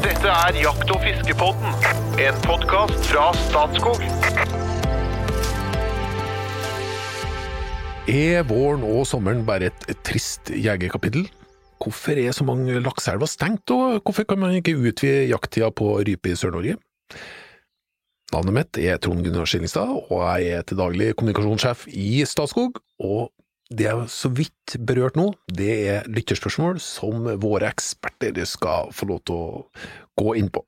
Dette er Jakt- og fiskepodden, en podkast fra Statskog. Er våren og sommeren bare et, trist jegerkapittel? Hvorfor er så mange lakseelver stengt, og hvorfor kan man ikke utvide jakttida på rype i Sør-Norge? Navnet mitt er Trond Gunnar Skillingstad, og jeg er til daglig kommunikasjonssjef i Statskog. Og det jeg så vidt berørt nå, det er lytterspørsmål som våre eksperter skal få lov til å gå inn på.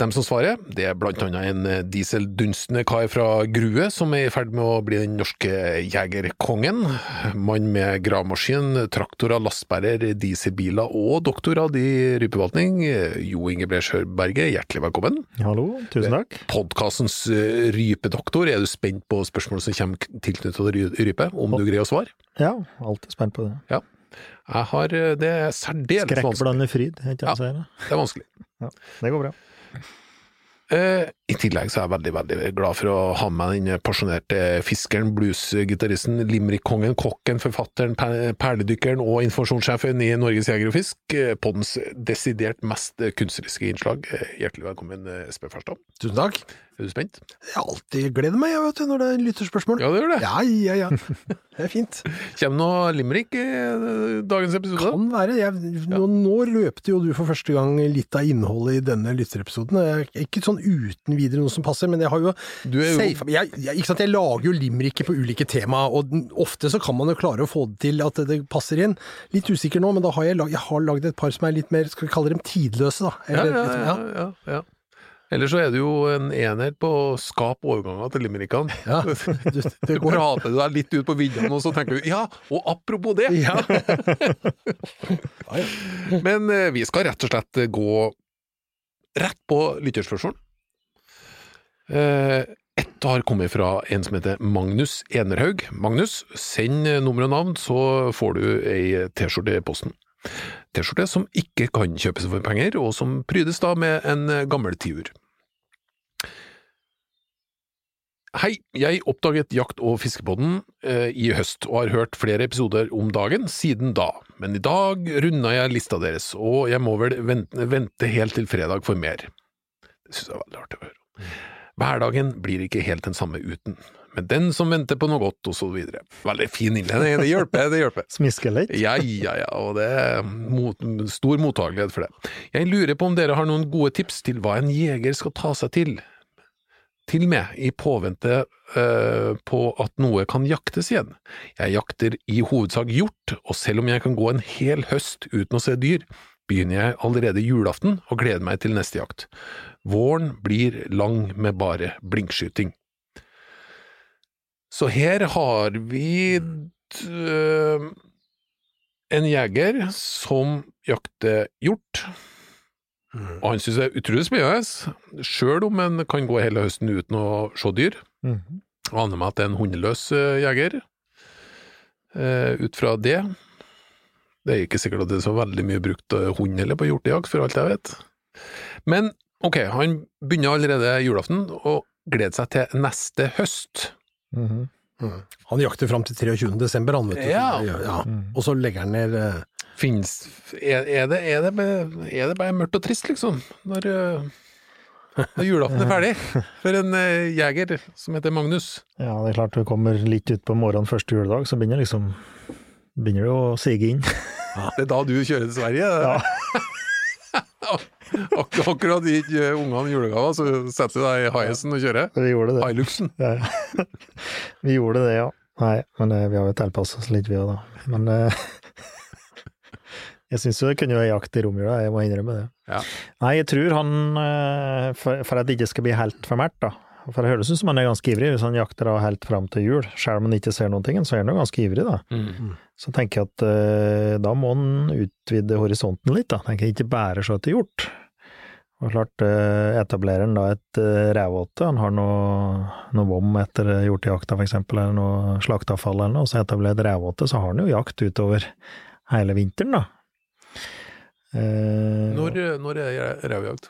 De som svarer, det er blant annet en dieseldunstende kar fra Grue, som er i ferd med å bli den norske jegerkongen. Mann med gravemaskin, traktorer, lastebærer, dieselbiler og doktorgrad i rypeforvaltning. Jo Inge Bre Sjørberget, hjertelig velkommen. Hallo, tusen takk. Podkastens rypedoktor, er du spent på spørsmål som kommer tilknyttet rype, om du greier å svare? Ja, alltid spent på det. Ja. Jeg har Det er særdeles vanskelig. Skrekkblande fryd, heter det. Ja, det er vanskelig. Ja, det går bra. Eh, I tillegg så er jeg veldig veldig glad for å ha med den pasjonerte fiskeren, bluesgitaristen, limerick-kongen, kokken, forfatteren, per perledykkeren og informasjonssjefen i Norges Jeger og Fisk, eh, poddens desidert mest kunstneriske innslag. Eh, Hjertelig velkommen, Espen Farstad. Tusen takk. Er du spent? Jeg alltid gleder meg jeg vet du, når det er lytterspørsmål. Ja, det gjør det. Ja, ja, ja. Det er fint. Kommer noe limerick i dagens episode? Kan være. Jeg, nå, nå løpte jo du for første gang litt av innholdet i denne lytterepisoden. Er Ikke sånn uten videre noe som passer, men jeg har jo, Du er jo- safe- jeg, jeg, ikke sant? jeg lager jo limericker på ulike tema, og ofte så kan man jo klare å få det til at det passer inn. Litt usikker nå, men da har jeg, lag, jeg har lagd et par som er litt mer, skal vi kalle dem tidløse, da. Ja, Eller ja, litt- ja, ja, ja. Ellers så er det jo en enhet på å skape overganger til Limerickan. Ja, du- du. Prater deg litt ut på viddene, og så tenker du ja, og apropos det! Ja. Men eh, vi skal rett og slett gå rett på lytterspørsmål. Eh, ett har kommet fra en som heter Magnus Enerhaug. Magnus, send nummer og navn, så får du ei T-skjorte i posten. T-skjorte som ikke kan kjøpes for penger, og som prydes da med en gammel tiur. Hei, jeg oppdaget Jakt- og fiskepodden eh, i høst, og har hørt flere episoder om dagen siden da, men i dag runda jeg lista deres, og jeg må vel vente, vente helt til fredag for mer. Det synes jeg er veldig artig å høre. Hverdagen blir ikke helt den samme uten, men den som venter på noe godt, og så videre. Veldig fin innledning, det hjelper, det hjelper. Smisker litt. Ja, ja, ja, og det er mot, stor mottagelighet for det. Jeg lurer på om dere har noen gode tips til hva en jeger skal ta seg til, til med i påvente uh, på at noe kan jaktes igjen. Jeg jakter i hovedsak hjort, og selv om jeg kan gå en hel høst uten å se dyr, begynner jeg allerede julaften og gleder meg til neste jakt. Våren blir lang med bare blinkskyting. Så her har vi uh, en jeger som jakter hjort, og han synes det er utrolig spennende, sjøl om en kan gå hele høsten uten å se dyr. Mm. Aner meg at det er en hundeløs øh, jeger. Eh, ut fra det Det er ikke sikkert at det er så veldig mye brukt øh, hund heller på hjortejakt, for alt jeg vet. Men ok, han begynner allerede julaften og gleder seg til neste høst. Han jakter fram til 23. desember, han, vet du. Ja. ja. Og så legger han ned uh... Fins er, er, det, er, det bare, er det bare mørkt og trist, liksom, når, øh, når julaften er ferdig? For en uh, jeger som heter Magnus. Ja, det er klart du kommer litt utpå morgenen første juledag, så begynner liksom begynner det å sige inn. Det er da du kjører til Sverige? Ak akkurat gitt ungene julegaver, så setter du deg i Hiacen og kjører? Vi gjorde det. Hiluxen? Ja. vi gjorde det, ja. Nei, men eh, vi har jo tilpassa oss litt, vi òg, da. Men eh, jeg syns jo det kunne være jakt i romjula, jeg må innrømme det. Ja. Nei, jeg tror han, eh, for, for at det ikke skal bli helt for mært, da. For det høres ut som han er ganske ivrig, hvis han jakter av helt fram til jul. Selv om han ikke ser noen ting, så er han jo ganske ivrig, da. Mm. Så tenker jeg at eh, da må han utvide horisonten litt, da. Tenker jeg ikke bare se etter hjort. Og klart, eh, etablerer han da et eh, rævåte, han har noe, noe vom etter hjortejakta for eksempel, eller noe slakteavfall eller noe, og så etablerer et rævåte, så har han jo jakt utover hele vinteren, da. Eh, Når, når er revjakt?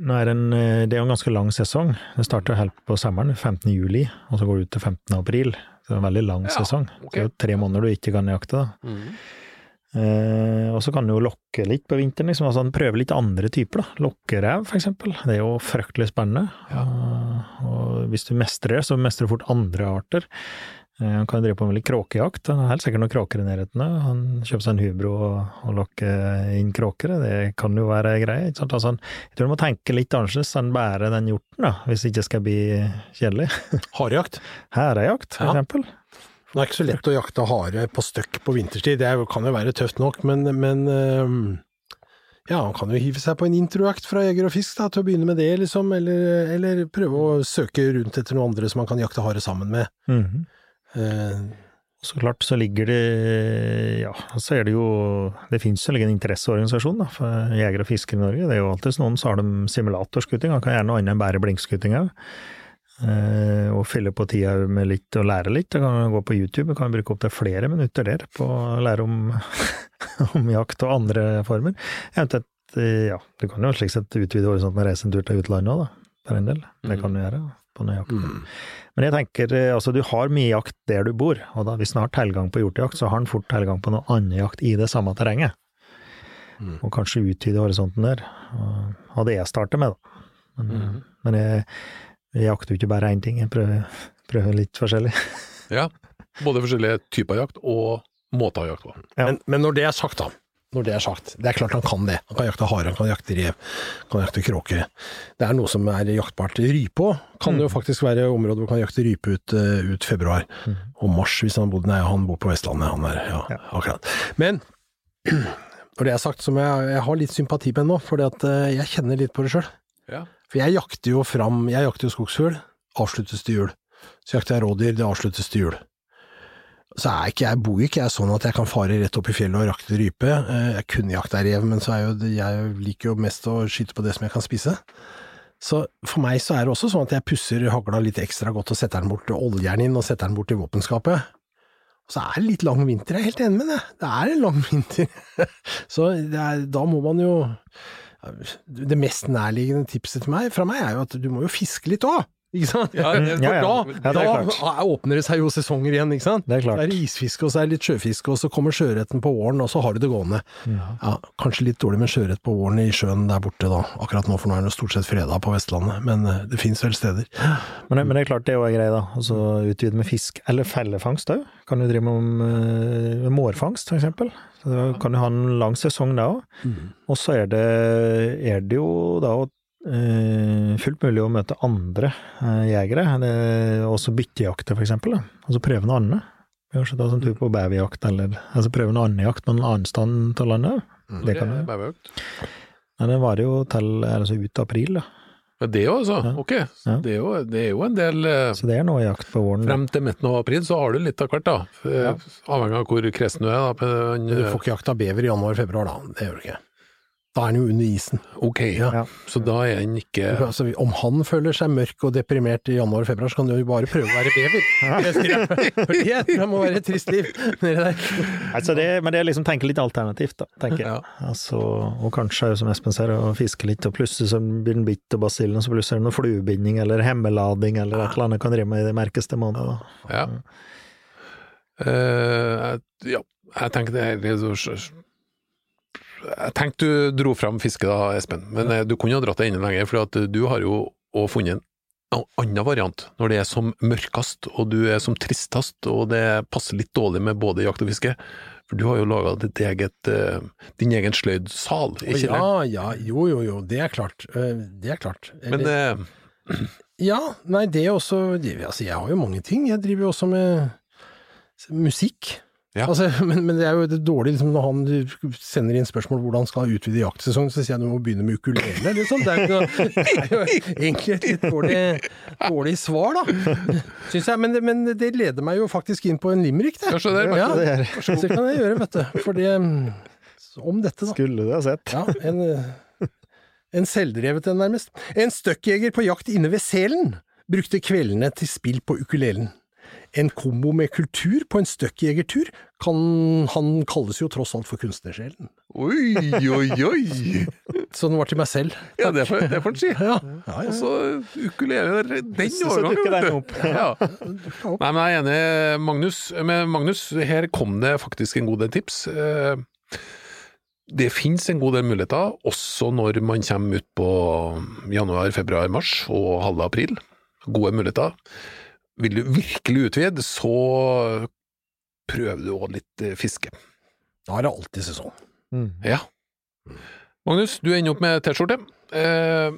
Nå er det, en, eh, det er jo en ganske lang sesong. Det starter helt på sommeren, 15. juli, og så går det ut til 15. april. Så det er en veldig lang Ja, sesong. Okay. Det er tre måneder du ikke kan jakte, da. Mm. Eh, og så kan du jo lokke litt på vinteren, liksom. Altså, prøve litt andre typer, da. Lokkerev, eksempel. Det er jo fryktelig spennende. Og, og hvis du mestrer det, så mestrer du fort andre arter. Eh, Han kan drive på med litt kråkejakt. Han har helt sikkert noen kråker i nærheten. Han kjøper seg en hubro og, og lokker inn kråkere. Det kan jo være greie. Ikke sant? Altså, jeg tror du må tenke litt annerledes enn bare den hjorten, da, hvis det ikke skal bli kjedelig. Harejakt. Hærejakt, for Ja. eksempel. Det er ikke så lett å jakte hare på støkk på vinterstid, det kan jo være tøft nok, men, men ja, han kan jo hive seg på en introjakt fra Jeger og Fisk da, til å begynne med det, liksom, eller, eller prøve å søke rundt etter noen andre som han kan jakte hare sammen med. Mhm. Eh, Så klart så ligger det Ja, så er det jo Det finnes jo en interesseorganisasjon da, for jegere og fiskere i Norge. Det er jo alltid noen som har dem simulatorskuting. Han kan gjerne noe annet enn bare blinkskuting òg. Eh, og fylle på tida med litt og lære litt. Da kan man gå på YouTube, og kan bruke opptil flere minutter der på å lære om, om jakt og andre former. Eventuelt, eh, ja, du kan jo slik sett utvide horisonten og reise en tur til utlandet òg, da, for en del. Det kan du gjøre på noe jakt. mm. Men jeg tenker, eh, altså du har mye jakt der du bor, og da hvis han har tilgang på hjortejakt, så har han fort tilgang på noe annen jakt i det samme terrenget. Mm. Og kanskje utvide horisonten der. Og, og det jeg starter med, da. Men, Mm. men jeg, jeg jakter jo ikke bare én ting, jeg prøver, prøver litt forskjellig. Ja. Både forskjellige typer jakt og måter å jakte på. Ja. Men, men når det er sagt, da. Når det er sagt, det er klart han kan det. Han kan jakte hare, han kan jakte rev, han kan jakte kråke. Det er noe som er jaktbart. Rype òg kan det jo faktisk være områder hvor han kan jakte rype ut, eh, ut februar og mars, hvis han bodde Nei, han bor på Vestlandet, han er ja, Ja. akkurat. Men når det er sagt, som jeg, jeg har litt sympati med det nå, for jeg kjenner litt på det sjøl. Ja. For jeg jakter jo fram Jeg jakter jo skogsfugl, avsluttes til jul. Så jakter jeg rådyr, det avsluttes til jul. Så er ikke jeg, bor ikke jeg sånn at jeg kan fare rett opp i fjellet og jakte rype. Eh, Jeg kunne jakta rev, men så er jo, jeg liker jo mest å skyte på det som jeg kan spise. Så for meg så er det også sånn at jeg pusser hagla litt ekstra godt og setter den bort til oljen inn og setter den bort i våpenskapet. Og så er det litt lang vinter, jeg er helt enig med det. Det er en lang vinter. Så er, da må man jo Det mest nærliggende tipset til meg, fra meg er jo at du må jo fiske litt òg. Ikke sant? Ja, For ja. da, Ja, det er da åpner det seg jo sesonger igjen, ikke sant? Det er klart. Så er det isfiske, og så er det litt sjøfiske, og så kommer sjøørreten på våren, og så har du det gående. Ja, kanskje litt dårlig med sjøørret på våren i sjøen der borte, da. Akkurat nå, for nå er det stort sett freda på Vestlandet, men eh, det fins vel steder. Men, men det er klart det er jo en greie, da. Altså utvide med fisk, eller fellefangst òg. Kan du drive med uh, mårfangst, f.eks. Så kan du ha en lang sesong da òg. Og så er det, er det jo da eh, fullt mulig å møte andre eh, jegere, også byttejakter for eksempel, da. altså prøve noe annet. har sett noen tur på beverjakt, eller altså prøve noe annen jakt, noen annen stand av landet. Det kan du. Men det varer jo til altså ut april, da. Ja, det òg, altså. Ja. Ok. Ja. Det, er jo, det er jo en del eh, Så det er noe jakt på våren. Frem til midten av april så har du litt av hvert, da. Eh, Avhengig av hvor kresen du er. da. Men, Men du eh, får ikke jakta bever i januar-februar, da. Det gjør du ikke. Da er han jo under isen. Ok, Ja. så da er han ikke Altså, om han føler seg mørk og deprimert i januar og februar, så kan han jo bare prøve å være bever. Det sier jeg. Det, det må være et trist liv. Altså det, men det er liksom tenke litt alternativt, da, tenker jeg. Ja. Altså, og kanskje, som Espen ser, å fiske litt, og plutselig så blir den bitt av basillen, og så plutselig er det noe fluebinding eller hemmelading eller et eller annet kan drive med i de merkeste månedene. Ja. Uh, ja, jeg tenker det er Jeg tenkte du dro fram fiske da, Espen, men ja. du kunne ha dratt det enda lenger, for at du har jo òg funnet en annen variant når det er som mørkest, og du er som tristest, og det passer litt dårlig med både jakt og fiske. For du har jo laga eh, din egen sløydsal i Ja, kjelleren. ja, jo, jo, jo, det er klart. Eh, Det er klart. Men eh, Ja, nei, det er også det, Altså, jeg har jo mange ting. Jeg driver jo også med musikk. Ja. Altså, men, men det er jo det dårlige liksom, når han sender inn spørsmål hvordan han skal utvide jaktsesongen, så sier jeg du må begynne med ukulele, liksom. Det er jo, det er jo egentlig et litt dårlig, dårlig svar, da. Syns jeg. Men det, men det leder meg jo faktisk inn på en limerick, det. Ja, se der, Ja, det er- så det kan jeg gjøre, vet du. For det Om dette, da. Skulle du ha sett. Ja, en, eh, en selvdrevet en, nærmest. En støkkjeger på jakt inne ved selen brukte kveldene til spill på ukulelen. En kombo med kultur på en støkkjegertur kan han kalles jo tross alt for kunstnersjelen. Oi, oi, oi! Så den var til meg selv. Ja, det får det får en si. Ja, ja, Og så ukulele, den overgangen, vet du. Ja. Nei, men jeg er enig, Magnus. med Magnus, her kom det faktisk en god del tips. Eh, det finnes en god del muligheter, også når man kommer ut på januar, februar, mars og halve april. Gode muligheter. Vil du virkelig utvide, så prøver du òg litt eh, fiske. Da er det alltid sesong. Mm. Ja. Magnus, du ender opp med T-skjorte. Eh,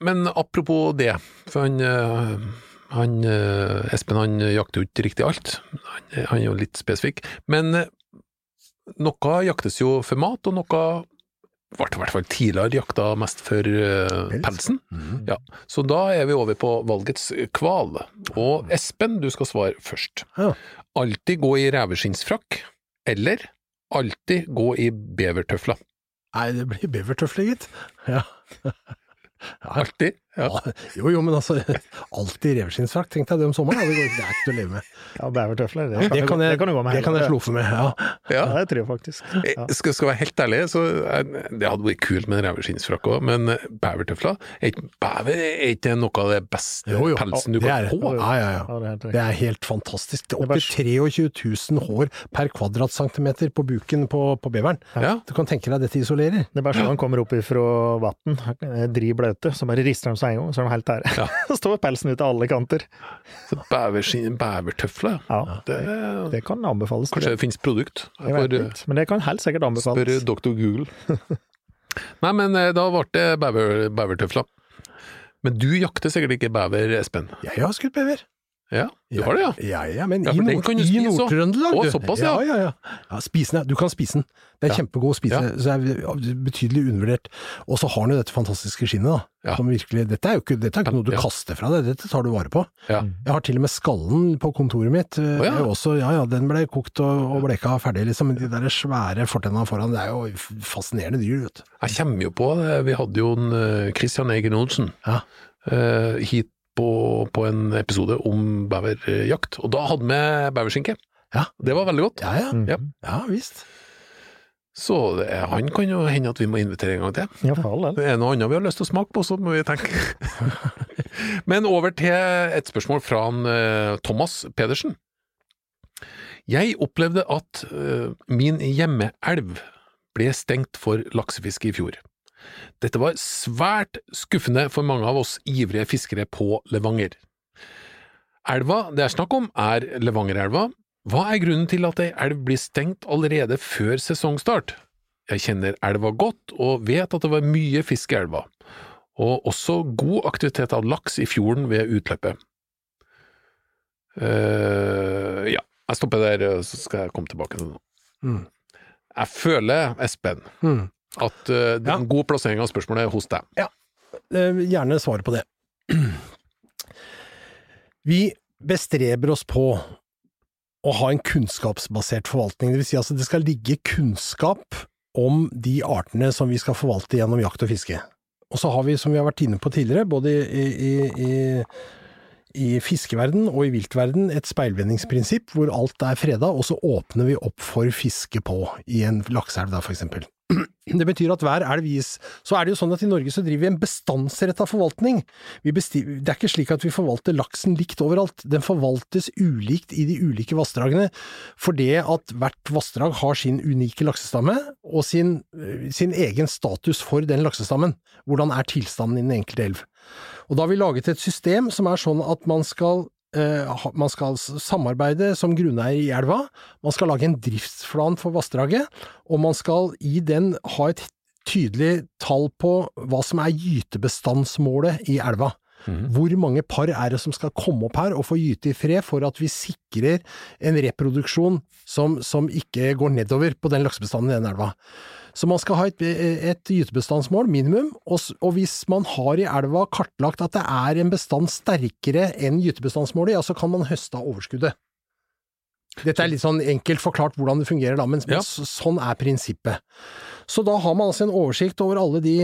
men apropos det, for han, eh, han eh, Espen han jakter jo ikke riktig alt. Han, han er jo litt spesifikk. Men noe jaktes jo for mat, og noe ble i hvert fall tidligere jakta mest for uh, Pels. pelsen. Mhm. Ja, så da er vi over på valgets kval. Og Espen, du skal svare først. Ja. Alltid gå i reveskinnsfrakk, eller alltid gå i bevertøfler. Nei, det blir bevertøfler, gitt. Ja, Alltid? Ja. Ja, jo, jo, men altså, alltid revskinnsfrakk, tenkte jeg det om sommeren. Det, går, det er ikke til å leve med. Ja, bevertøfler, det, Det kan jeg, det kan du gå med det kan jeg slofe med, ja. Ja. Ja, det tror jeg faktisk. Ja. Jeg skal, skal være helt ærlig, så er, det hadde vært kult med en revskinnsfrakk òg, men bevertøfler er ikke, Bever er ikke noe av det beste Jo, jo, pelsen du kan er få. Ja, ja, ja. Ja, det er helt fantastisk. Opptil 23 000 hår per kvadratcentimeter på buken på, på beveren. Ja. Du kan tenke deg dette isolerer. Det er bare sånn han kommer opp ifra vann, dri bløte, så bare rister han seg en gang, så er de helt der. Ja. Så står pelsen ut av alle kanter. Så bevertøfler, Ja, det, det kan anbefales. kanskje det finnes produkt? Jeg vet For, ikke, men det kan helt sikkert anbefales. Spør doktor Google. Nei, men eh, da ble det bever, bevertøfler. Men du jakter sikkert ikke bever, Espen? Jeg har skutt bever. Ja, du har det, ja? Ja, ja, men Ja, i, den Nord- du. Nord-Trøndelag, såpass, ja. ja. ja, ja. Ja. Du kan spise den. Det er Ja. kjempegod å spise, Ja. så det er betydelig undervurdert. Og så har den jo dette fantastiske skinnet, da. Ja. Som virkelig, dette er jo ikke, dette er ikke noe du Ja. kaster fra deg, dette tar du vare på. Ja. Jeg har til og med skallen på kontoret mitt. Oh, ja. også, ja, ja, den ble kokt og, og bleka ferdig, liksom. Men de der svære fortenna foran, det er jo fascinerende dyr, vet du. Jeg kommer jo på det, vi hadde jo en eh, Christian Egen Olsen Ja. eh, hit på, på en episode om beverjakt, og da hadde vi beverskinke. Ja. Det var veldig godt. Ja, ja. Mm. Ja. Ja, visst. Så det, han kan jo hende at vi må invitere en gang til. Ja, for. Det er noe annet vi har lyst til å smake på, så må vi tenke. Men over til et spørsmål fra han, eh, Thomas Pedersen. Jeg opplevde at uh, min hjemmeelv ble stengt for laksefiske i fjor. Dette var svært skuffende for mange av oss ivrige fiskere på Levanger. Elva det er snakk om, er Levangerelva. Hva er grunnen til at ei elv blir stengt allerede før sesongstart? Jeg kjenner elva godt, og vet at det var mye fisk i elva, og også god aktivitet av laks i fjorden ved utløpet. Uh, ja, jeg stopper der, så skal jeg komme tilbake til det nå. Mm. Jeg føler, Espen, Mm. At uh, Ja. en god plassering av spørsmålet er hos deg. Eh, Gjerne svare på det. Vi bestreber oss på å ha en kunnskapsbasert forvaltning. Det vil si altså det skal ligge kunnskap om de artene som vi skal forvalte gjennom jakt og fiske. Og så har vi, som vi har vært inne på tidligere, både i, i, i, i fiskeverden og i viltverden, et speilvendingsprinsipp hvor alt er freda, og så åpner vi opp for fiske på, i en lakseelv da, for eksempel. Det betyr at hver elv gis Så er det jo sånn at i Norge så driver vi en bestandsretta forvaltning. Vi besti- det er ikke slik at vi forvalter laksen likt overalt. Den forvaltes ulikt i de ulike vassdragene, for det at hvert vassdrag har sin unike laksestamme og sin, sin egen status for den laksestammen. Hvordan er tilstanden i den enkelte elv? Og da har vi laget et system som er sånn at man skal man skal samarbeide som grunneier i elva, man skal lage en driftsplan for vassdraget, og man skal i den ha et tydelig tall på hva som er gytebestandsmålet i elva. Hvor mange par er det som skal komme opp her og få gyte i fred for at vi sikrer en reproduksjon som, som ikke går nedover på den laksebestanden i den elva. Så man skal ha et, et gytebestandsmål, minimum, og, og hvis man har i elva kartlagt at det er en bestand sterkere enn gytebestandsmålet, ja, så kan man høste av overskuddet. Dette er litt sånn enkelt forklart hvordan det fungerer, da, men Ja. sånn er prinsippet. Så da har man altså en oversikt over alle de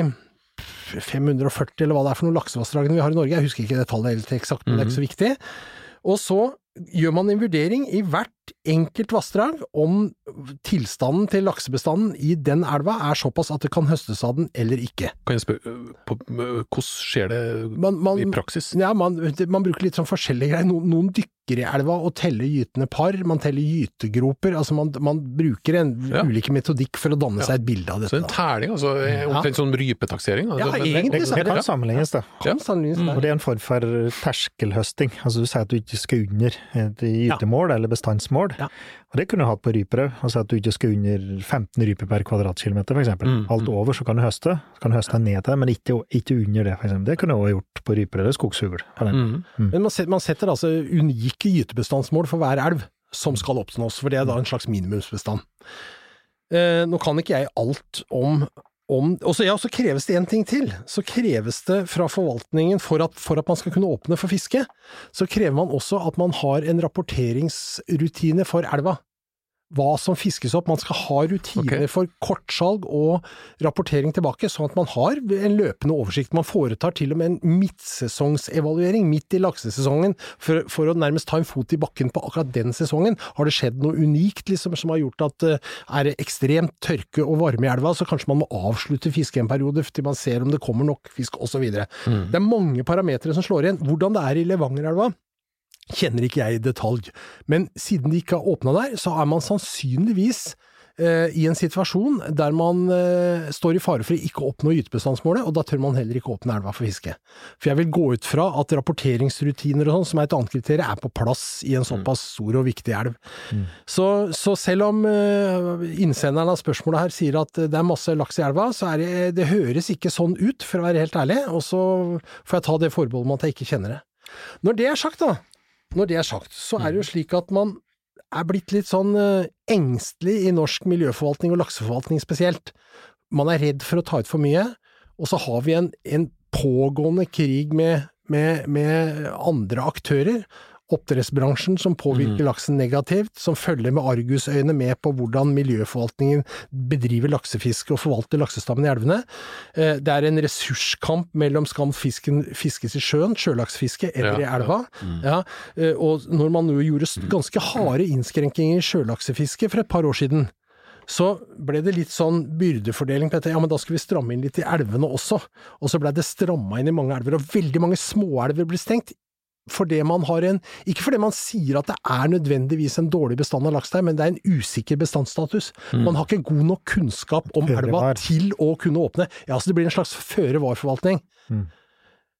540 eller hva det er for noen laksevassdragene vi har i Norge, jeg husker ikke det tallet helt eksakt, men det er ikke så viktig. Og så gjør man en vurdering i hvert enkelt vassdrag om tilstanden til laksebestanden i den elva er såpass at det kan høstes av den eller ikke. Kan jeg spørre, på, hvordan skjer det Man, man, i praksis? ja, man, man bruker litt sånn forskjellige greier. Noen, noen dykker i elva og teller gytende par, man teller gytegroper. Altså man, man bruker en Ja. ulike metodikk for å danne Ja. seg et bilde av dette. Så en terning, altså omtrent ja. sånn rypetaksering? Altså, Ja, egentlig Det, så er det kan det- sammenlignes, da. Kan sannsynligvis Og det er en form for terskelhøsting. Altså du sier at du ikke skal under et gytemål eller bestandsmål. Ja. Og det kunne du hatt på rypere. Altså at du ikke skal under 15 ryper per kvadratkilometer, f.eks. Mm, Alt over så kan du høste. Så kan du høste ned til det, men ikke, ikke under det, f.eks. Det kunne du også gjort på rypere eller skogshugl. Mm. Mm. Men man setter, man setter altså unike gytebestandsmål for hver elv som skal oppnås, for det er da en slags minimumsbestand. Eh, nå kan ikke jeg alt om om, og så, ja, så kreves det en ting til. Så kreves det fra forvaltningen, for at, for at man skal kunne åpne for fiske, så krever man også at man har en rapporteringsrutine for elva. Hva som fiskes opp. Man skal ha rutiner okay. for kortsalg og rapportering tilbake, sånn at man har en løpende oversikt. Man foretar til og med en midtsesongsevaluering midt i laksesesongen, for, for å nærmest ta en fot i bakken på akkurat den sesongen. Har det skjedd noe unikt liksom, som har gjort at uh, er det ekstremt tørke og varme i elva, så kanskje man må avslutte fisket en periode til man ser om det kommer nok fisk osv. Mm. Det er mange parametere som slår igjen. Hvordan det er i Levangerelva, kjenner ikke jeg i detalj, men siden de ikke har åpna der, så er man sannsynligvis eh, i en situasjon der man eh, står i fare for å ikke oppnå gytebestandsmålet, og da tør man heller ikke åpne elva for fiske. For jeg vil gå ut fra at rapporteringsrutiner og sånn, som er et annet kriterium, er på plass i en såpass stor og viktig elv. Så, så selv om eh, innsenderen av spørsmålet her sier at det er masse laks i elva, så er det, det høres ikke sånn ut, for å være helt ærlig, og så får jeg ta det forbeholdet med at jeg ikke kjenner det. Når det er sagt, da, når det er sagt, så er det jo slik at man er blitt litt sånn eh, engstelig i norsk miljøforvaltning og lakseforvaltning spesielt. Man er redd for å ta ut for mye, og så har vi en, en pågående krig med, med, med andre aktører. Oppdrettsbransjen som påvirker laksen negativt, som følger med argusøyne med på hvordan miljøforvaltningen bedriver laksefiske og forvalter laksestammen i elvene. Eh, Det er en ressurskamp mellom skal fisken fiskes i sjøen, sjølaksfiske, eller i Ja, ja. elva. Ja, eh, og når man nå gjorde ganske harde innskrenkinger i sjølaksefiske for et par år siden, så ble det litt sånn byrdefordeling på dette. Ja, men da skal vi stramme inn litt i elvene også. Og så ble det stramma inn i mange elver, og veldig mange småelver ble stengt. Fordi man har en Ikke fordi man sier at det er nødvendigvis en dårlig bestand av laks der, men det er en usikker bestandsstatus. Man har ikke god nok kunnskap om elva til å kunne åpne. Ja, så det blir en slags føre var-forvaltning.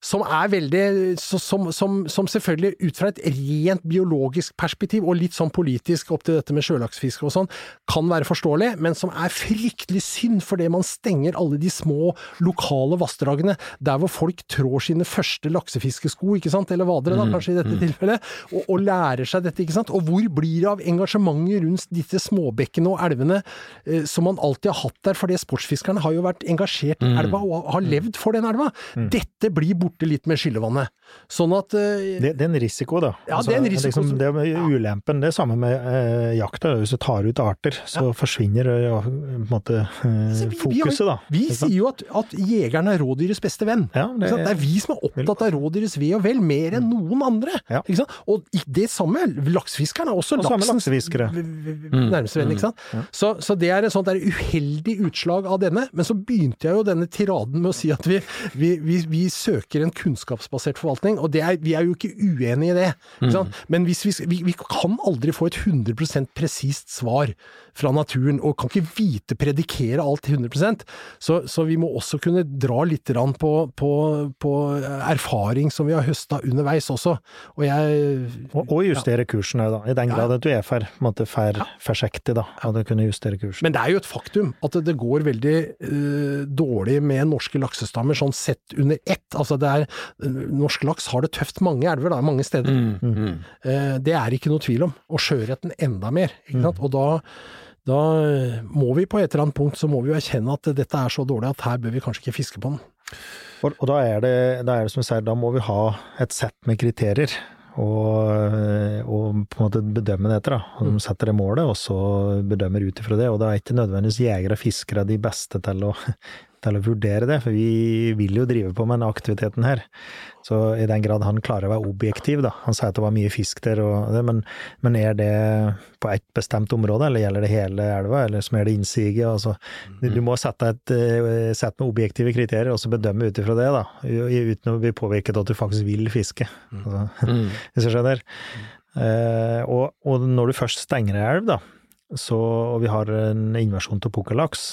Som er veldig som, som, som selvfølgelig ut fra et rent biologisk perspektiv, og litt sånn politisk opp til dette med sjølaksfiske og sånn, kan være forståelig, men som er fryktelig synd fordi man stenger alle de små lokale vassdragene, der hvor folk trår sine første laksefiskesko, ikke sant, eller vadere da, kanskje i dette tilfellet, og, og lærer seg dette, ikke sant, og hvor blir det av engasjementet rundt disse småbekkene og elvene eh, som man alltid har hatt der, fordi sportsfiskerne har jo vært engasjert i elva og har levd for den elva. Dette blir borte litt med skyllevannet. Sånn at uh, Det, det er en risiko, da. Altså, Ja, det er en risiko Liksom, som- det med ulempen, det er samme med uh, jakta. Hvis du tar ut arter, så forsvinner eh, ja, på en måte eh, Altså, vi- fokuset, da. Vi vi sier jo at, at jegeren er rådyrets beste venn. Ja, det- det er vi som er opptatt av rådyrets ve og vel, mer enn noen andre. Ja. Ikke sant? Og det samme, laksefiskeren er også Og laksens v- nærmeste venn. Ikke sant? Så, så det er et sånt der uheldig utslag av denne. Men så begynte jeg jo denne tiraden med å si at vi, vi, vi, vi søker en kunnskapsbasert forvaltning, og det er, vi er jo ikke uenig i det. Sant? Men hvis vi, vi, vi kan aldri få et 100% presist svar fra naturen, og kan ikke vite, predikere alt til 100% så, så vi må også kunne dra litt på, på, på erfaring som vi har høsta underveis også. Og jeg Og, og justere kursen òg, da. I den Ja. grad at du er for, måte, for forsiktig, da. At du kunne justere kursen. Men det er jo et faktum at det, går veldig eh, dårlig med norske laksestammer sånn sett under ett. Altså det er, norsk laks har det tøft mange elver, da, mange steder. Mm, mm. Eh, det er ikke noe tvil om. Og sjøørreten enda mer. Sant? Og da, da må vi på et eller annet punkt så må vi jo erkjenne at dette er så dårlig at her bør vi kanskje ikke fiske på den. Og, og da, er det, da er det som jeg sier, da må vi ha et sett med kriterier. Og, og på en måte bedømme det etter. da. De setter det målet, og så bedømmer ut ifra det. Og da er ikke nødvendigvis jegere og fiskere de beste til å, til å vurdere det, for vi vil jo drive på med den aktiviteten her. Så i den grad han klarer å være objektiv, da. Han sier at det var mye fisk der, og det, men, men er det på ett bestemt område, eller gjelder det hele elva, eller som er det innsiget? Altså, du, må sette, et, eh, sette med objektive kriterier, og så bedømme ut ifra det, da. Uten å bli påvirket av at du faktisk vil fiske. Altså, Mm. hvis du skjønner. Eh, og, og når du først stenger ei elv, da, så, og vi har en invasjon av pukkellaks,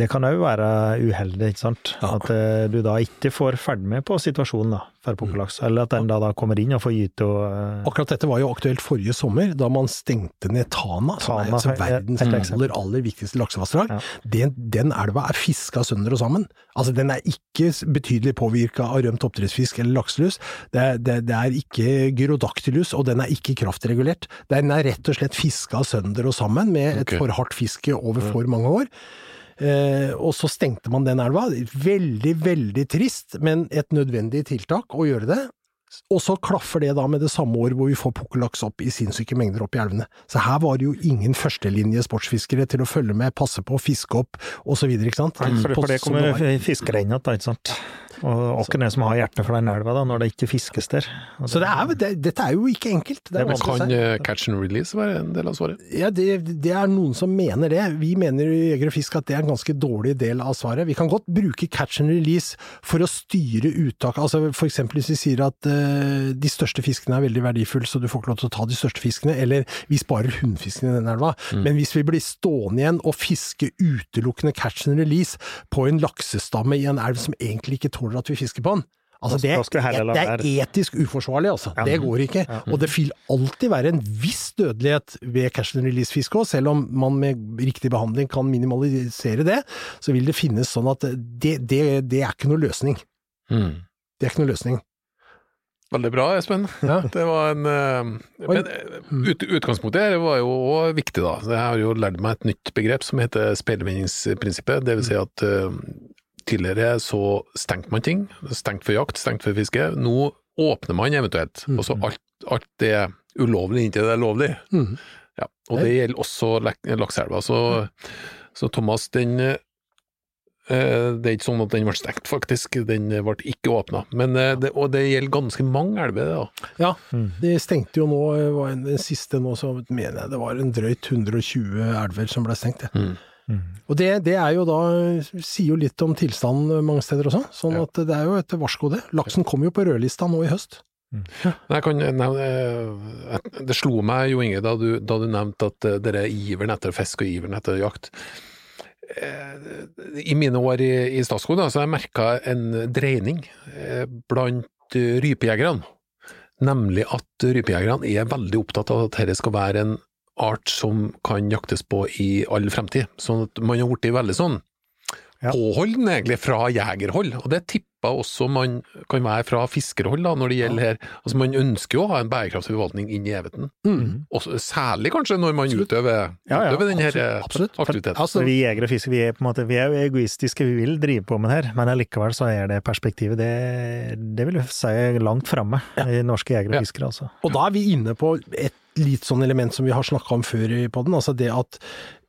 det kan òg være uheldig, ikke sant? Ja. At eh, du da ikke får ferdig med på situasjonen da, for pukkellaks, eller at den da, da kommer inn og får gyte og uh... Akkurat dette var jo aktuelt forrige sommer, da man stengte ned Tana, som er altså verdens aller, aller viktigste laksevassdrag. Ja. Den, den elva er fiska sønder og sammen. Altså, den er ikke betydelig påvirka av rømt oppdrettsfisk eller lakselus. Det det, det er ikke gyrodactylus, og den er ikke kraftregulert. Den er rett og slett fiska sønder og sammen med et for hardt fiske over for mange år. Eh, og så stengte man den elva. Veldig, veldig trist, men et nødvendig tiltak å gjøre det. Og så klaffer det da med det samme år hvor vi får pukkellaks opp i sinnssyke mengder opp i elvene. Så her var det jo ingen førstelinje sportsfiskere til å følge med, passe på, fiske opp osv., ikke sant? For, for det kommer fiskere inn igjen, ikke sant? Og hvem er det som har hjertet for den elva, da, når det ikke fiskes der? Og Så det er, det, dette er jo ikke enkelt. Det Det å Kan eh, catch and release være en del av svaret? Ja, det, det er noen som mener det. Vi mener i Jeger og Fisk at det er en ganske dårlig del av svaret. Vi kan godt bruke catch and release for å styre uttak. Altså for eksempel hvis vi sier at uh, de største fiskene er veldig verdifulle, så du får ikke lov til å ta de største fiskene, eller vi sparer hunnfisken i den elva. Men hvis vi blir stående igjen og fiske utelukkende catch and release på en laksestamme i en elv som egentlig ikke tåler at vi fisker på den, Altså det, la det er etisk uforsvarlig, altså. Ja. Det går ikke. Og det vil alltid være en viss dødelighet ved cash and release-fiske òg, selv om man med riktig behandling kan minimalisere det. Så vil det finnes sånn at det, det, det er ikke noe løsning. Mm. Det er ikke noe løsning. Veldig bra, Espen. Ja. Det var en eh, Men eh, ut, utgangspunktet her var jo også viktig, da. Jeg har jo lært meg et nytt begrep som heter speilvendingsprinsippet. Det vil si at eh, tidligere så stengte man ting. Stengt for jakt, stengt for fiske. Nå åpner man eventuelt. Og så alt, alt det ulovlig inntil det er lovlig. Mm. Ja, og det gjelder også lak- lakseelva. Så, så Thomas, den eh, Det er ikke sånn at den ble stengt, faktisk. Den ble ikke åpna. Men, eh, det, og det gjelder ganske mange elver, da. Ja, Mm. de stengte jo nå, eh, var en- den siste nå, så mener jeg det var en drøyt 120 elver som ble stengt. Ja. Mm. Mm. Og det, det er jo da, sier jo litt om tilstanden mange steder også, sånn Ja. at det er jo et varsko det. Laksen kom jo på rødlista nå i høst. Jeg kan nevne, eh, Det slo meg, Jo Inge, da du, da du nevnte at eh, dere iveren etter fisk og iveren etter jakt Eh, I mine år i, i Statskog så har jeg merka en dreining blant rypejegerne. Nemlig at rypejegerne er veldig opptatt av at dette skal være en art som kan jaktes på i all fremtid. Sånn at man har blitt veldig sånn Ja. påholden egentlig fra jegerhold, og det tippa også man kan være fra fiskerhold da, når det gjelder her. Altså Man ønsker jo å ha en bærekraftig forvaltning inn i evigheten. Også, særlig kanskje når man Absolutt. utøver, Ja, ja, utøver den her absolutt, eh, aktiviteten. Altså, vi jegere og fiskere, vi er på en måte, vi er jo egoistiske, vi vil drive på med det her, men allikevel så er det perspektivet, det, det vil jeg si langt framme i norske jegere og fiskere, altså. Og da er vi inne på et litt sånn element som vi har snakka om før i podden, altså det at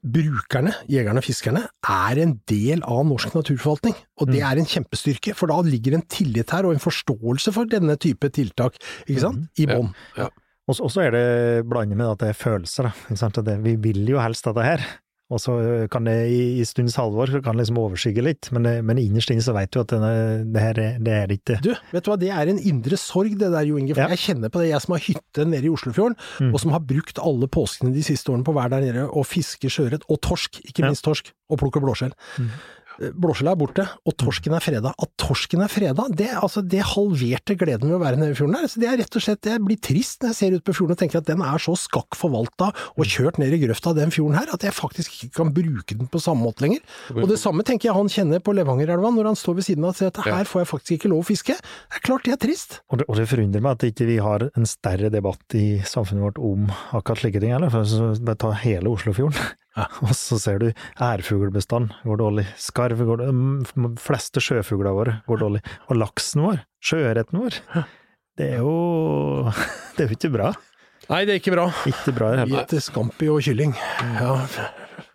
brukerne, jegerne og fiskerne, er en del av norsk naturforvaltning. Og det er en kjempestyrke, for da ligger en tillit her og en forståelse for denne type tiltak, ikke sant, i Ja. bånn. Og så- og så er det blandet med at det er følelser, da. Det, vi vil jo helst dette her. Og så kan det i, i stundens halvår så kan det liksom overskygge litt, men, men innerst inne så vet du at denne, det her er, det er ikke Du, vet du hva, det er en indre sorg det der, Jo Inge. For Ja. jeg kjenner på det, jeg som har hytte nede i Oslofjorden, Mm. og som har brukt alle påskene de siste årene på å være der nede og fiske sjøørret, og torsk, ikke Ja. minst torsk, og plukke blåskjell. Mm. Eh, Blåskjellet er borte, og torsken er freda. At torsken er freda, det, altså, det halverte gleden ved å være nede i fjorden der. Så det er rett og slett, jeg blir trist når jeg ser ut på fjorden og tenker at den er så skakk forvalta og kjørt ned i grøfta, den fjorden her, at jeg faktisk ikke kan bruke den på samme måte lenger. Og det samme tenker jeg han kjenner på Levangerelva, når han står ved siden av og sier at her får jeg faktisk ikke lov å fiske. Det er klart det er trist. Og det, og det forundrer meg at ikke vi har en større debatt i samfunnet vårt om akkurat slike ting, eller? For å ta hele Oslofjorden. Ja. Og så ser du ærfuglbestanden går dårlig, skarv går dårlig, de fleste sjøfuglene våre går dårlig, og laksen vår, sjøørreten vår, det er jo Det er jo ikke bra. Nei, det er ikke bra. Ikke bra i det hele tatt. spiser scampi og kylling. Ja.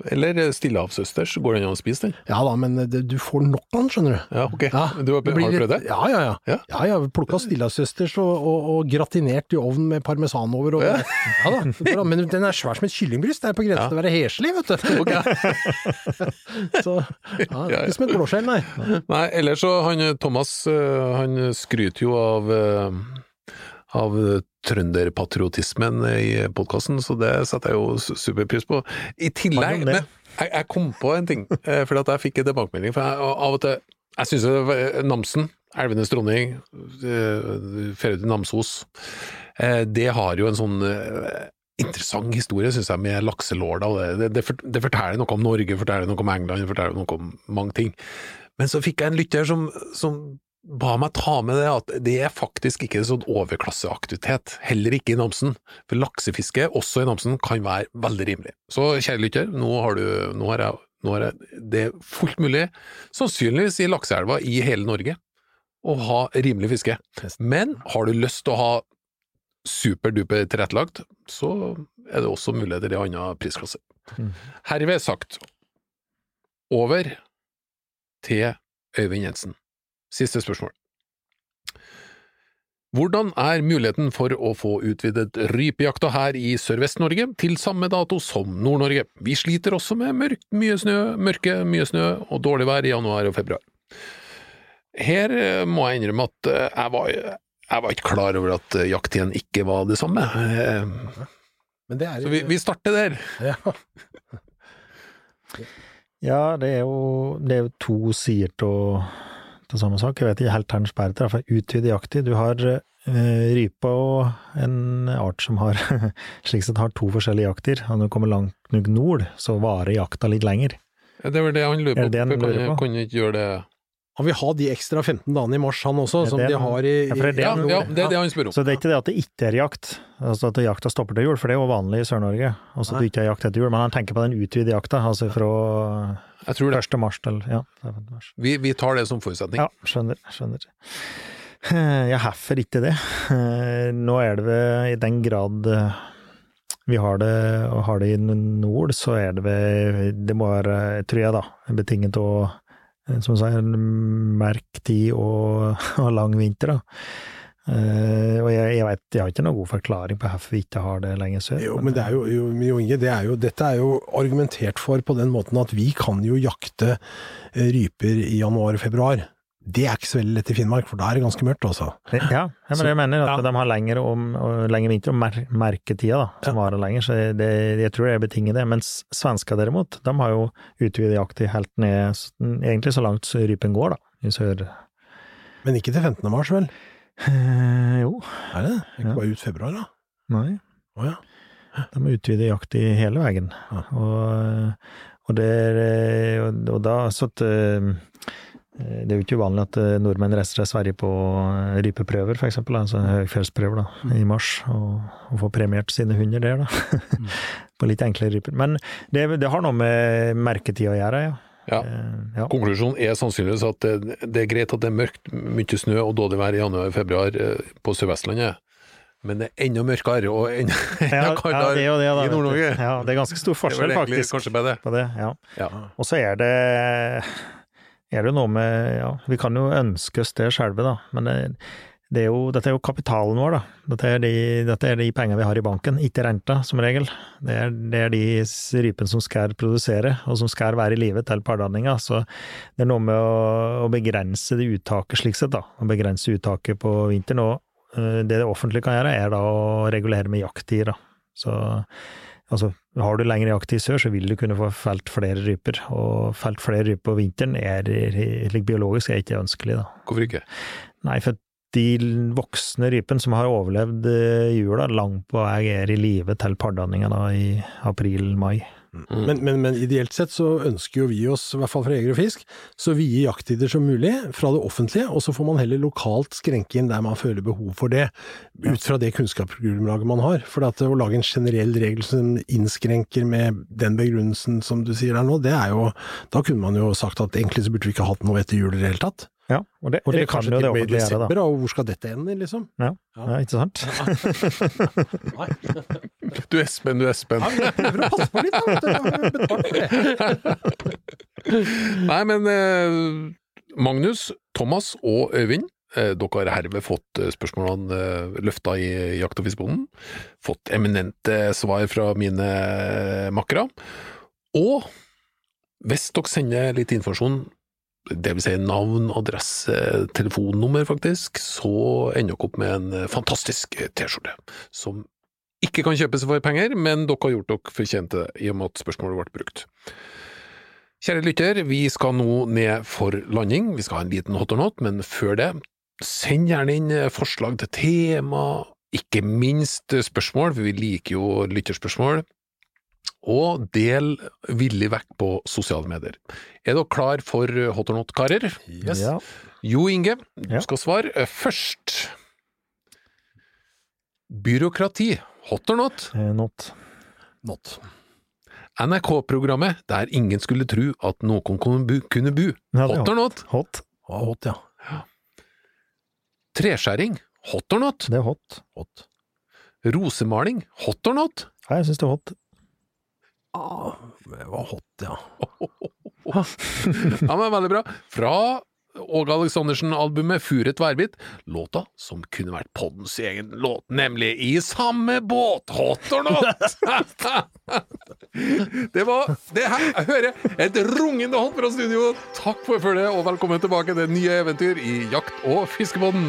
Eller Stillehavsøsters, går det an å spise den? ja da, men det, du får nok av den, skjønner du. Ja, ok. Ja, du har, har du prøvd det? Ja, ja, ja. Ja. ja, ja Plukka stillehavsøsters og, og, og gratinert i ovnen med parmesan over. Og, ja. da. er bra, Men den er svær som et kyllingbryst. Det er på grensen Ja. til å være heslig, vet du. Så ja, det er ikke som et blåskjell, nei. Nei, ellers så han Thomas, eh, han skryter jo av eh, av trønderpatriotismen i podkasten, så det setter jeg jo superpris på. I tillegg men jeg, jeg kom på en ting, for fordi at jeg fikk en tilbakemelding. For jeg, av og til Jeg syns Namsen, elvenes dronning, eh, til Namsos, eh, det har jo en sånn eh, interessant historie, syns jeg, med lakselorda. Det, det, det, forteller noe om Norge, forteller noe om England, forteller noe om mange ting. Men så fikk jeg en lytter som, som ba meg ta med det at det er faktisk ikke en sånn overklasseaktivitet, heller ikke i Namsen. For laksefiske, også i Namsen, kan være veldig rimelig. Så kjære lytter, nå har du nå har jeg, nå har jeg, det er fullt mulig, sannsynligvis i lakseelva i hele Norge, å ha rimelig fiske. Men har du lyst til å ha superduper tilrettelagt, så er det også muligheter i annen prisklasse. Mhm. Herved sagt, over til Øyvind Jensen. Siste spørsmål. Hvordan er muligheten for å få utvidet rypejakta her i Sørvest-Norge til samme dato som Nord-Norge? Vi sliter også med mørkt, mye snø, mørke, mye snø og dårlig vær i januar og februar. Her eh, må jeg innrømme at eh, jeg var, jeg var ikke klar over at Jakt jakttiden ikke var det samme. Eh, Men det er Så vi, vi starter der. ja. Ja, det er jo, det er jo to sider til til samme sak. Jeg vet ikke helt hvor den sperret er, for utvide jaktid, Du har uh, rypa og en art som har slik sett har to forskjellige jakter. Og når du kommer langt nok nord, så varer jakta litt lenger. Ja, Det var det han lurer Er på. det det han lurer kan, på? kan kan ikke gjøre det Han vil ha de ekstra 15 dagene i mars, han også, som de har i, Ja, det det Ja, han- ja, det er det han spør om. Så det er ikke det at det ikke er jakt, altså at jakta stopper til jul, for det er jo vanlig i Sør-Norge. Altså at du det ikke er jakt etter jul, men han tenker på den utvidede jakta, altså fra Jeg tror det. 1. mars til ja, mars. Vi, vi tar det som forutsetning. Ja, skjønner, skjønner. Jeg heffer ikke det. Nå er det ved, i den grad eh, vi har det, og har det i nord, så er det ved, det må være, tror jeg da, betinget av, eh, som du sier, merk tid og, og lang vinter da. Eh, og jeg, jeg vet, jeg har ikke noen god forklaring på hvorfor vi ikke har det lenger sør. Jo, men det er jo, jo, jo Inge, det er jo, dette er jo argumentert for på den måten at vi kan jo jakte eh, ryper i januar og februar. Det er ikke så veldig lett i Finnmark, for da er det ganske mørkt, altså. Ja, ja, men Så- jeg mener at ja. de har lengre, om, og lengre vinter og mer, merketida, da, som varer lenger, så det, jeg tror det er betinget det. Mens svensker derimot, de har jo utvidet jakta helt ned, egentlig så langt rypen går, da, i sør. Men ikke til 15. mars, vel? Eh, jo, Er det? Ikke Ja. bare ut februar, da? nei, Å ja. de utvider jakt i hele veien. Ja. Og, og det er, eh, og, da, så at eh, det er jo ikke uvanlig at eh, nordmenn reiser til Sverige på eh, rypeprøver, eksempel, altså høyfjellsprøver da, i mars, og, og får premiert sine hunder der, da. på litt enklere ryper. Men det, det har noe med merketid å gjøre, ja. Ja. Eh, ja. Konklusjonen er sannsynligvis at det, det er greit at det er mørkt, mye snø og dårlig vær i januar-februar på Sør-Vestlandet, men det er enda mørkere og enda, enda kaldere ja, det det, i. Nord-Norge. Ja, det er ganske stor Det forskjell, egentlig faktisk, bedre. på det. Ja. Ja. Og så er det er det noe med Ja, vi kan jo ønske oss det skjelvet, da, men det, det er jo, dette er jo kapitalen vår, da. Dette er de, dette er de pengene vi har i banken, ikke renta, som regel. Det er, det er de rypene som skal produsere, og som skal være i live til pardanningene. Så det er noe med å, å begrense det uttaket slik sett, da. Å begrense uttaket på vinteren. Og eh, det det offentlige kan gjøre, er da å regulere med jakttider, da. Så Altså, har du lengre jakttid i sør, så vil du kunne få felt flere ryper, og felt flere ryper på vinteren er slik biologisk er ikke ønskelig, da. Hvorfor ikke? Nei, for de voksne rypene som har overlevd eh, jula, langt på vei er i live til pardanninga da i april-mai. Mm. Men, men, men ideelt sett så ønsker jo vi oss, i hvert fall fra Jeger og Fisk, så vide jakttider som mulig fra det offentlige, og så får man heller lokalt skrenke inn der man føler behov for det, ut fra det kunnskapsgrunnlaget man har. For at å lage en generell regel som innskrenker med den begrunnelsen som du sier der nå, det er jo Da kunne man jo sagt at egentlig så burde vi ikke hatt noe etter jul i det hele tatt. Ja, og det, og det Eller kan jo det offentlige gjøre, da. og hvor skal dette ende, liksom? Ja, ja ikke sant? Du Espen, du Espen. Ja, jeg prøver å passe på litt, da. Nei, men eh, Magnus, Thomas og Øyvind, eh, dere har herved fått eh, spørsmålene eh, løfta i Jakt- og fiskebonden. Fått eminente svar fra mine eh, makkere. Og hvis dere sender litt informasjon det vil si navn, adresse, telefonnummer faktisk, så ender dere opp med en fantastisk T-skjorte, som ikke kan kjøpes for penger, men dere har gjort dere fortjent det i og med at spørsmålet ble brukt. Kjære lytter, vi skal nå ned for landing, vi skal ha en liten hot or not, men før det, send gjerne inn forslag til tema, ikke minst spørsmål, for vi liker jo lytterspørsmål, og del villig vekk på sosiale medier. Er dere klar for hot or not, karer? Yes. Ja. Jo Inge, du Ja. skal svare først. Byråkrati, hot or not? Eh, Not. Not. NRK-programmet der ingen skulle tro at noen kunne bu. Kunne bu. Ja, Hot or not? Hot. Ja, hot, ja. Treskjæring, hot or not? Det er hot. Hot. Rosemaling, hot or not? Nei, jeg syns det er hot. Det var hot, ja. Ja, men Veldig bra. Fra Åge Aleksandersen-albumet Furet værbitt, låta som kunne vært poddens egen låt, nemlig I samme båt, hot or not? det var det her, jeg hører et rungende hot fra studio. Takk for følget, og velkommen tilbake til nye eventyr i Jakt- og fiskebåten.